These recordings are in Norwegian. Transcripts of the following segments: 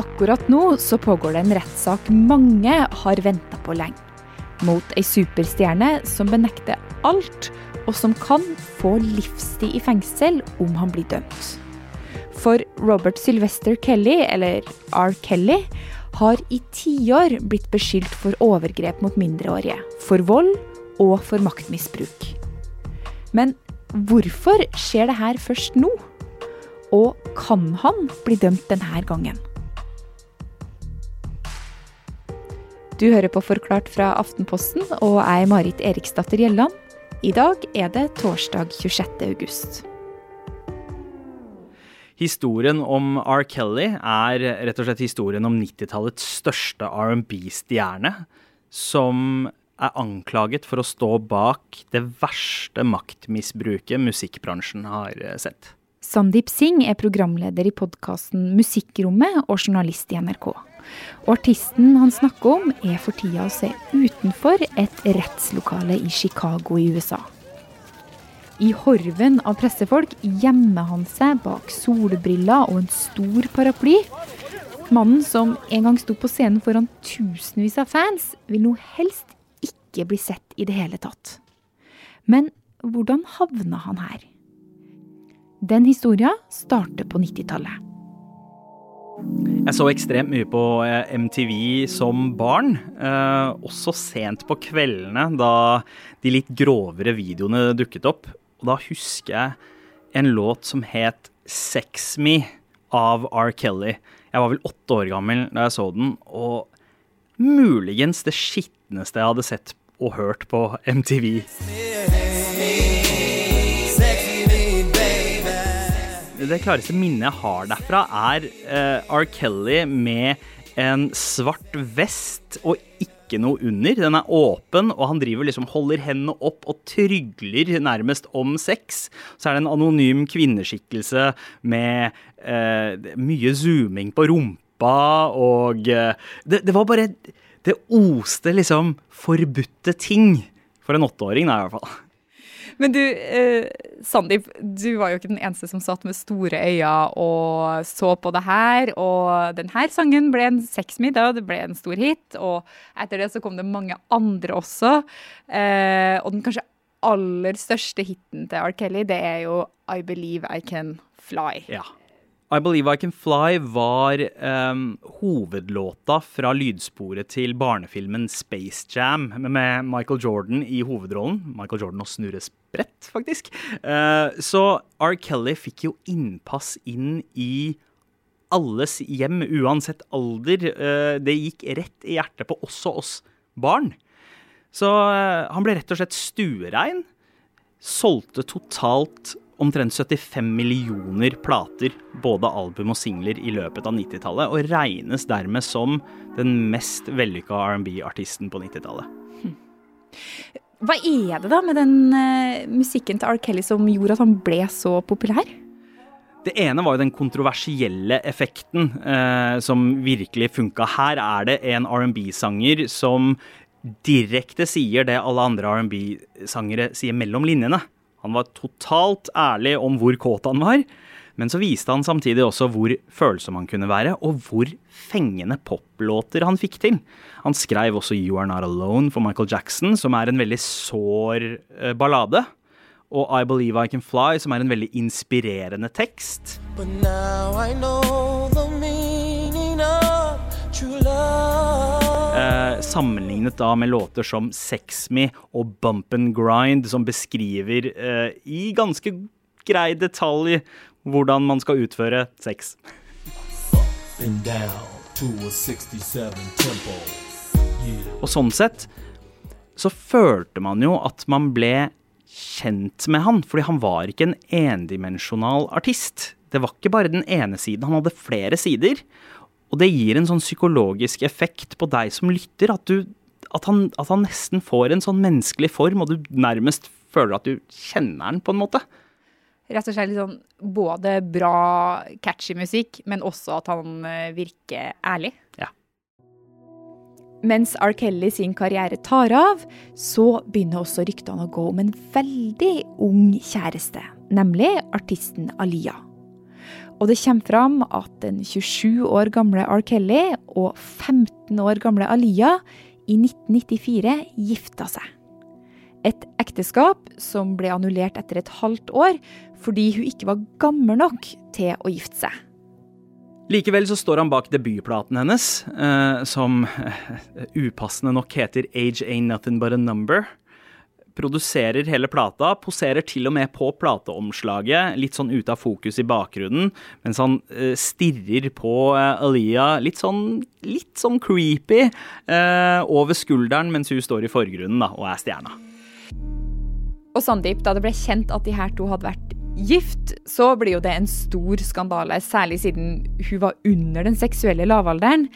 Akkurat nå så pågår det en rettssak mange har venta på lenge. Mot ei superstjerne som benekter alt, og som kan få livstid i fengsel om han blir dømt. For Robert Sylvester Kelly, eller R. Kelly, har i tiår blitt beskyldt for overgrep mot mindreårige, for vold og for maktmisbruk. Men hvorfor skjer det her først nå? Og kan han bli dømt denne gangen? Du hører på Forklart fra Aftenposten, og er Marit Eriksdatter Gjelland. I dag er det torsdag 26. august. Historien om R. Kelly er rett og slett historien om 90-tallets største R&B-stjerne, som er anklaget for å stå bak det verste maktmisbruket musikkbransjen har sett. Sandeep Singh er programleder i podkasten Musikkrommet og journalist i NRK. Og artisten han snakker om, er for tida å se utenfor et rettslokale i Chicago i USA. I horven av pressefolk gjemmer han seg bak solbriller og en stor paraply. Mannen som en gang sto på scenen foran tusenvis av fans, vil nå helst ikke bli sett i det hele tatt. Men hvordan havna han her? Den historia starter på 90-tallet. Jeg så ekstremt mye på eh, MTV som barn. Eh, også sent på kveldene, da de litt grovere videoene dukket opp. Og da husker jeg en låt som het Sex Me av R. Kelly. Jeg var vel åtte år gammel da jeg så den, og muligens det skitneste jeg hadde sett og hørt på MTV. Det klareste minnet jeg har derfra, er uh, R. Kelly med en svart vest og ikke noe under. Den er åpen, og han driver liksom holder hendene opp og trygler nærmest om sex. Så er det en anonym kvinneskikkelse med uh, mye zooming på rumpa, og uh, det, det var bare Det oste liksom forbudte ting. For en åtteåring, da, i hvert fall. Men du, eh, Sandeep, du var jo ikke den eneste som satt med store øyne og så på det her. Og denne sangen ble en sexmiddag, det ble en stor hit. Og etter det så kom det mange andre også. Eh, og den kanskje aller største hiten til R. Kelly, det er jo I Believe I Can Fly. Ja. I Believe I Can Fly var um, hovedlåta fra lydsporet til barnefilmen Space Jam med Michael Jordan i hovedrollen. Michael Jordan og Snurre Sprett, faktisk. Uh, så R. Kelly fikk jo innpass inn i alles hjem, uansett alder. Uh, det gikk rett i hjertet på også oss barn. Så uh, han ble rett og slett stuerein. Solgte totalt omtrent 75 millioner plater, både album og singler, i løpet av 90-tallet, og regnes dermed som den mest vellykka R&B-artisten på 90-tallet. Hva er det da med den uh, musikken til R. Kelly som gjorde at han ble så populær? Det ene var jo den kontroversielle effekten uh, som virkelig funka. Her er det en R&B-sanger som direkte sier det alle andre R&B-sangere sier mellom linjene. Han var totalt ærlig om hvor kåt han var, men så viste han samtidig også hvor følsom han kunne være, og hvor fengende poplåter han fikk til. Han skrev også You Are Not Alone for Michael Jackson, som er en veldig sår eh, ballade. Og I Believe I Can Fly, som er en veldig inspirerende tekst. But now I know the meaning of true love. Eh, sammenlignet da med låter som Sex Me og Bump and Grind, som beskriver eh, i ganske grei detalj hvordan man skal utføre sex. Og sånn sett så følte man jo at man ble kjent med han, fordi han var ikke en endimensjonal artist. Det var ikke bare den ene siden, han hadde flere sider. Og det gir en sånn psykologisk effekt på deg som lytter, at, du, at, han, at han nesten får en sånn menneskelig form, og du nærmest føler at du kjenner han på en måte. Rett og slett litt sånn både bra, catchy musikk, men også at han eh, virker ærlig. Ja. Mens R. Kelly sin karriere tar av, så begynner også ryktene å gå om en veldig ung kjæreste, nemlig artisten Aliyah. Og det kommer fram at den 27 år gamle R. Kelly og 15 år gamle Aliyah i 1994 gifta seg. Et ekteskap som ble annullert etter et halvt år fordi hun ikke var gammel nok til å gifte seg. Likevel så står han bak debutplaten hennes, eh, som eh, upassende nok heter Age Ain't Nothing But A Number. Produserer hele plata, poserer til og med på plateomslaget, litt sånn ute av fokus i bakgrunnen, mens han eh, stirrer på Aliyah litt sånn, litt sånn creepy over skulderen mens hun står i forgrunnen da, og er stjerna. Og Sandeep, da det ble kjent at de her to hadde vært gift, så blir jo det en stor skandale, særlig siden hun var under den seksuelle lavalderen.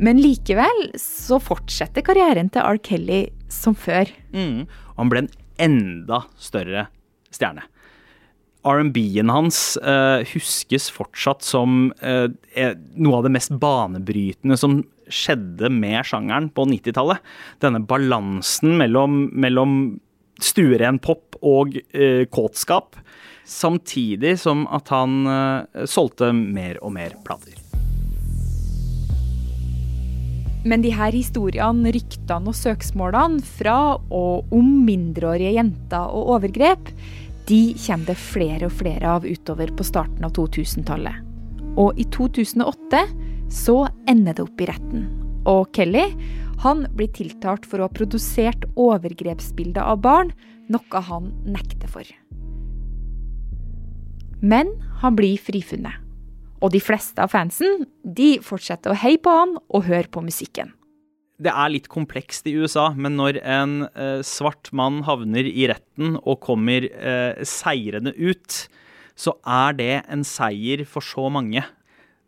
Men likevel så fortsetter karrieren til R. Kelly som før. Mm. Han ble en enda større stjerne. R&B-en hans uh, huskes fortsatt som uh, noe av det mest banebrytende som skjedde med sjangeren på 90-tallet. Denne balansen mellom, mellom stueren pop og eh, kåtskap samtidig som at han eh, solgte mer og mer plater. Men de her historiene, ryktene og søksmålene fra og om mindreårige jenter og overgrep, de kommer det flere og flere av utover på starten av 2000-tallet. Og i 2008 så ender det opp i retten. Og Kelly han blir tiltalt for å ha produsert overgrepsbilder av barn, noe han nekter for. Men han blir frifunnet. Og de fleste av fansen de fortsetter å heie på han og høre på musikken. Det er litt komplekst i USA, men når en eh, svart mann havner i retten og kommer eh, seirende ut, så er det en seier for så mange.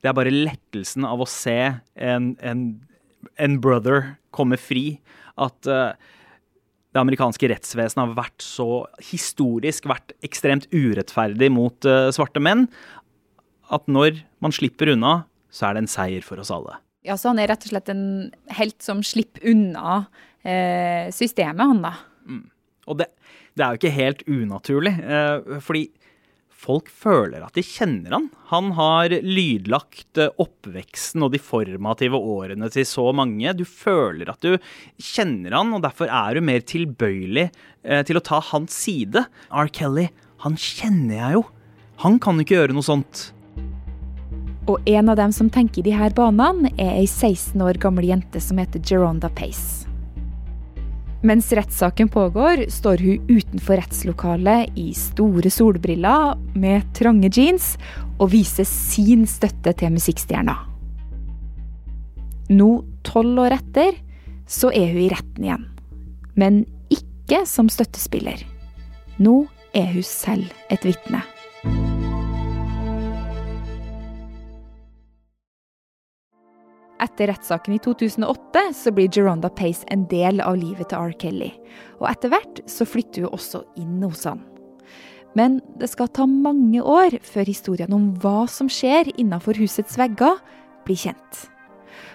Det er bare lettelsen av å se en, en, en brother komme fri. At uh, det amerikanske rettsvesenet har vært så historisk vært ekstremt urettferdig mot uh, svarte menn, at når man slipper unna, så er det en seier for oss alle. Ja, så han er rett og slett en helt som slipper unna uh, systemet, han da. Mm. Og det, det, er jo ikke helt unaturlig, fordi folk føler at de kjenner han. Han har lydlagt eh, oppveksten og de formative årene til så mange. Du føler at du kjenner han, og derfor er du mer tilbøyelig eh, til å ta hans side. R. Kelly, han kjenner jeg jo. Han kan ikke gjøre noe sånt. Og en av dem som tenker i de her banene, er ei 16 år gammel jente som heter Geronda Pace. Mens rettssaken pågår, står hun utenfor rettslokalet i store solbriller med trange jeans og viser sin støtte til musikkstjerna. Nå, tolv år etter, så er hun i retten igjen. Men ikke som støttespiller. Nå er hun selv et vitne. Etter rettssaken i 2008 så blir Geronda Pace en del av livet til R. Kelly. Og etter hvert så flytter hun også inn hos han. Men det skal ta mange år før historien om hva som skjer innenfor husets vegger, blir kjent.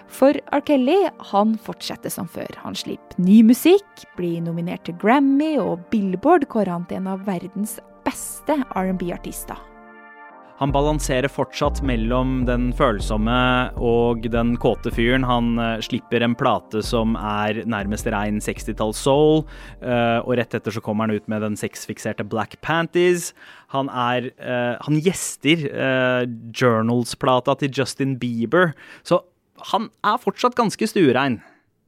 For R. Kelly han fortsetter som før. Han slipper ny musikk, blir nominert til Grammy, og Billboard kårer han til en av verdens beste R&B-artister. Han balanserer fortsatt mellom den følsomme og den kåte fyren. Han uh, slipper en plate som er nærmest rein 60-talls soul, uh, og rett etter så kommer han ut med den sexfikserte Black Panties. Han er uh, Han gjester Journals-plata til Justin Bieber, så han er fortsatt ganske stuerein.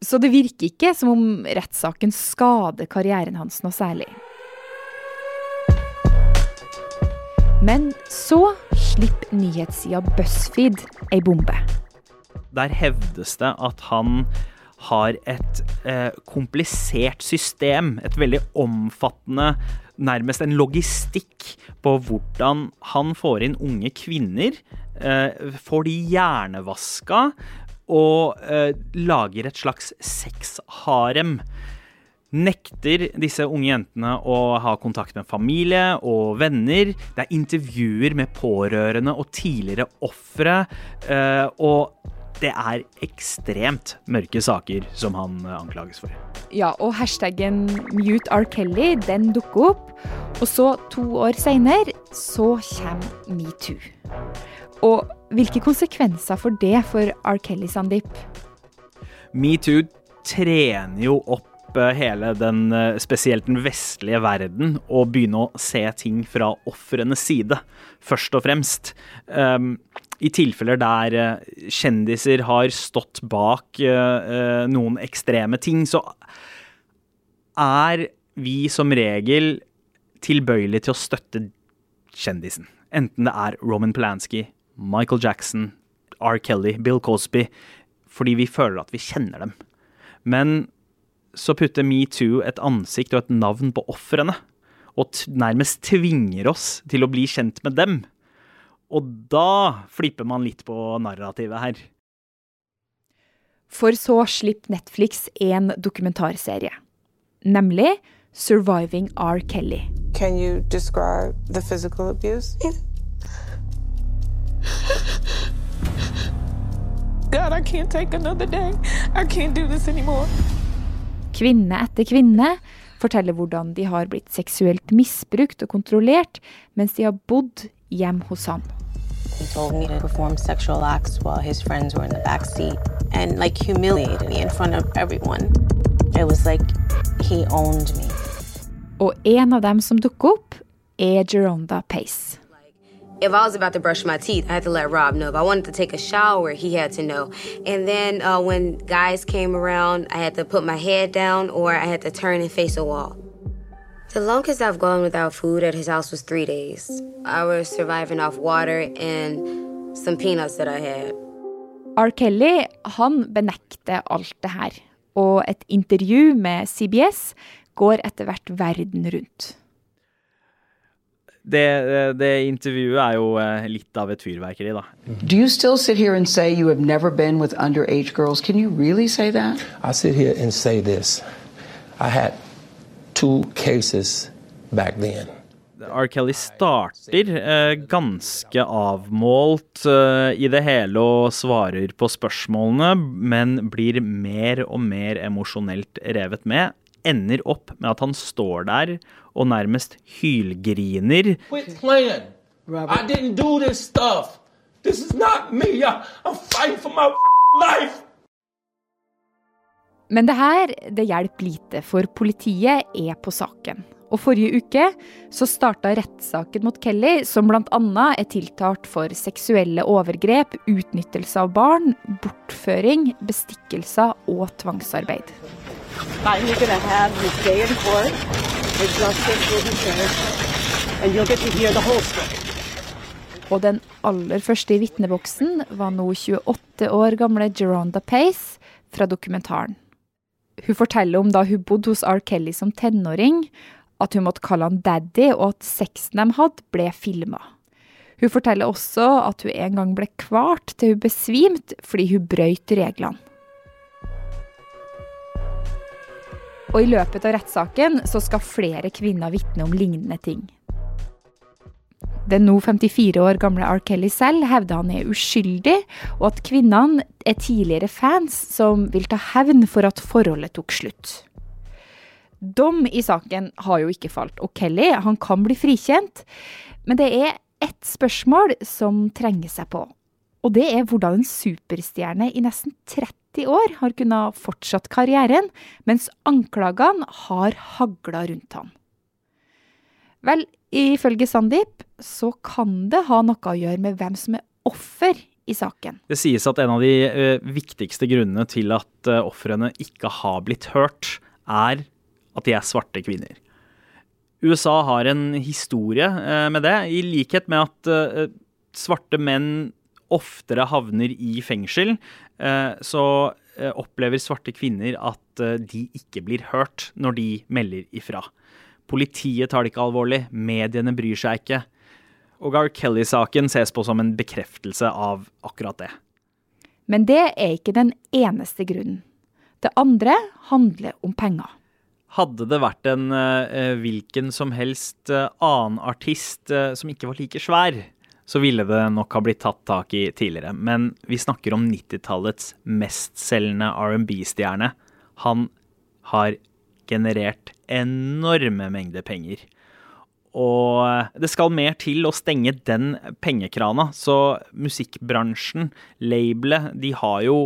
Så det virker ikke som om rettssaken skader karrieren hans noe særlig. Men så slipper nyhetssida BuzzFeed ei bombe. Der hevdes det at han har et eh, komplisert system, et veldig omfattende Nærmest en logistikk på hvordan han får inn unge kvinner, eh, får de hjernevaska og eh, lager et slags sexharem nekter disse unge jentene å ha kontakt med familie og venner. Det er intervjuer med pårørende og tidligere ofre. Eh, og det er ekstremt mørke saker som han anklages for. Ja, og hashtaggen Mute R. Kelly den dukker opp. Og så, to år seinere, så kommer metoo. Og hvilke konsekvenser får det for R. Kelly Sandeep? Metoo trener jo opp eh, hele den, eh, spesielt den vestlige verden, og begynne å se ting fra ofrenes side, først og fremst. Um, I tilfeller der uh, kjendiser har stått bak uh, noen ekstreme ting, så er vi som regel tilbøyelige til å støtte kjendisen. Enten det er Roman Polanski, Michael Jackson, R. Kelly, Bill Cosby, fordi vi føler at vi kjenner dem. Men så putter metoo et ansikt og et navn på ofrene, og nærmest tvinger oss til å bli kjent med dem. Og da flipper man litt på narrativet her. For så slipper Netflix en dokumentarserie, nemlig Surviving R. Kelly. Can you describe the physical abuse? God, I can't take another day. I can't do this anymore. Kvinne etter kvinne forteller hvordan de har blitt seksuelt misbrukt og kontrollert mens de har bodd hjem hos ham. He told me to perform sexual acts while his friends were in the back seat and like humiliated me in front of everyone. It was like he owned me. Og en av dem som dukker opp, er Geronda Pace. If I was about to brush my teeth, I had to let Rob know. If I wanted to take a shower, he had to know. And then uh, when guys came around, I had to put my head down or I had to turn and face a wall. The longest I've gone without food at his house was three days. I was surviving off water and some peanuts that I had. R. Kelly han benekter alt det her, og et intervju med CBS går etter hvert verden rundt. Det, det, intervjuet er jo eh, litt av et fyrverkeri, da. Do you still sit here and say you have never been with underage girls? Can you really say that? I sit here and say this. I had two cases back then. R. Kelly starter eh, ganske avmålt eh, i det hele og svarer på spørsmålene, men blir mer og mer emosjonelt revet med. Ender opp med at han står der og nærmest hylgriner. Quit playing. I didn't do this stuff. This is not me. I'm fighting for my life. Men det her det hjelper lite, for politiet er på saken. Og forrige uke så starta rettssaken mot Kelly, som bl.a. er tiltalt for seksuelle overgrep, utnyttelse av barn, bortføring, bestikkelser og tvangsarbeid. Finally going to have his day in court. where justice will be served, and you'll get to hear the whole story. Og den aller første i vitneboksen var nå 28 år gamle Geronda Pace fra dokumentaren. Hun forteller om da hun bodde hos R. Kelly som tenåring, at hun måtte kalle han daddy, og at sexen de hadde, ble filma. Hun forteller også at hun en gang ble kvalt til hun besvimte fordi hun brøyt reglene. Og i løpet av rettssaken så skal flere kvinner vitne om lignende ting. Den nå 54 år gamle R. Kelly selv hevder han er uskyldig, og at kvinnene er tidligere fans som vil ta hevn for at forholdet tok slutt. Dom i saken har jo ikke falt, og Kelly han kan bli frikjent. Men det er ett spørsmål som trenger seg på. Og det er hvordan en superstjerne i nesten 30 år har kunnet fortsatt karrieren, mens anklagene har hagla rundt ham. Vel, ifølge Sandeep så kan det ha noe å gjøre med hvem som er offer i saken. Det sies at en av de uh, viktigste grunnene til at uh, ofrene ikke har blitt hørt, er at de er svarte kvinner. USA har en historie uh, med det, i likhet med at svarte menn oftere havner i fengsel, så opplever svarte kvinner at de ikke blir hørt når de melder ifra. Politiet tar det ikke alvorlig, mediene bryr seg ikke. Og R. Kelly-saken ses på som en bekreftelse av akkurat det. Men det er ikke den eneste grunnen. Det andre handler om penger. Hadde det vært en hvilken som helst annen artist som ikke var like svær, så ville det nok ha blitt tatt tak i tidligere. Men vi snakker om 90-tallets mestselgende R&B-stjerne. Han har generert enorme mengder penger. Og det skal mer til å stenge den pengekrana. Så musikkbransjen, labelet, de har jo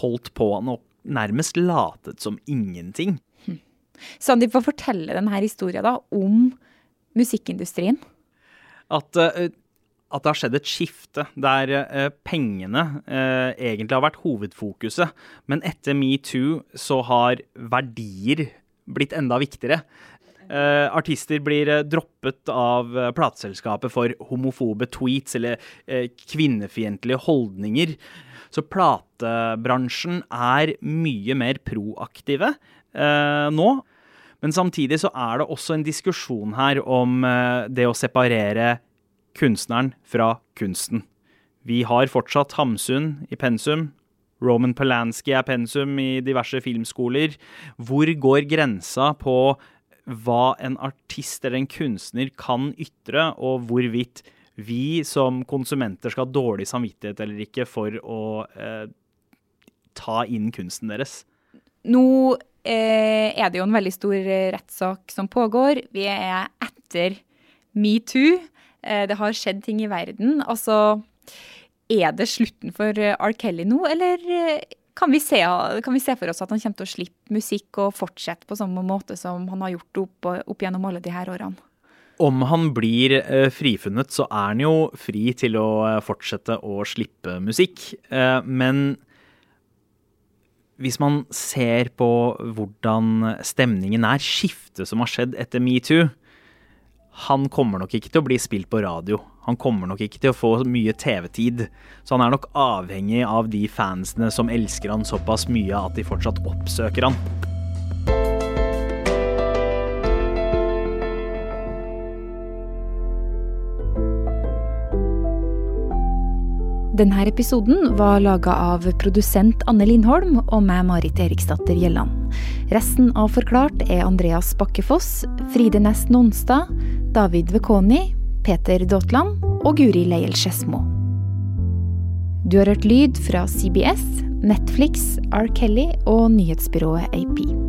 holdt på og nærmest latet som ingenting. Hm. Sandeep, hva forteller denne historien da om musikkindustrien? At, uh, at det har skjedd et skifte der uh, pengene eh, egentlig har vært hovedfokuset. Men etter metoo så har verdier blitt enda viktigere. Eh, artister blir uh, droppet av uh, plateselskapet for homofobe tweets eller kvinnefiendtlige holdninger. Så platebransjen er mye mer proaktive nå. Men samtidig så er det også en diskusjon her om det å separere kunstneren fra kunsten. Vi har fortsatt Hamsun i pensum. Roman Polanski er pensum i diverse filmskoler. Hvor går grensa på hva en artist eller en kunstner kan ytre, og hvorvidt vi som konsumenter skal ha dårlig samvittighet eller ikke for å eh, ta inn kunsten deres. Nå eh, er det jo en veldig stor eh, rettssak som pågår. Vi er etter metoo. Eh, det har skjedd ting i verden. Altså, er det slutten for eh, R. Kelly nå, eller eh, kan vi, se, kan vi, se, for oss at han kommer til å slippe musikk og fortsette på samme måte som han har gjort opp, opp gjennom alle de her årene? Om han blir frifunnet, så er han jo fri til å fortsette å slippe musikk. Men hvis man ser på hvordan stemningen er, skiftet som har skjedd etter metoo, han kommer nok ikke til å bli spilt på radio. Han kommer nok ikke til å få mye TV-tid. Så han er nok avhengig av de fansene som elsker han såpass mye at de fortsatt oppsøker han. Denne episoden var laga av produsent Anne Lindholm og meg, Marit Eriksdatter Gjelland. Resten av Forklart er Andreas Bakkefoss, Fride Næss Nonstad, David Vekoni, Peter Daatland og Guri Leiel Skedsmo. Du har hørt lyd fra CBS, Netflix, R. Kelly og nyhetsbyrået AP.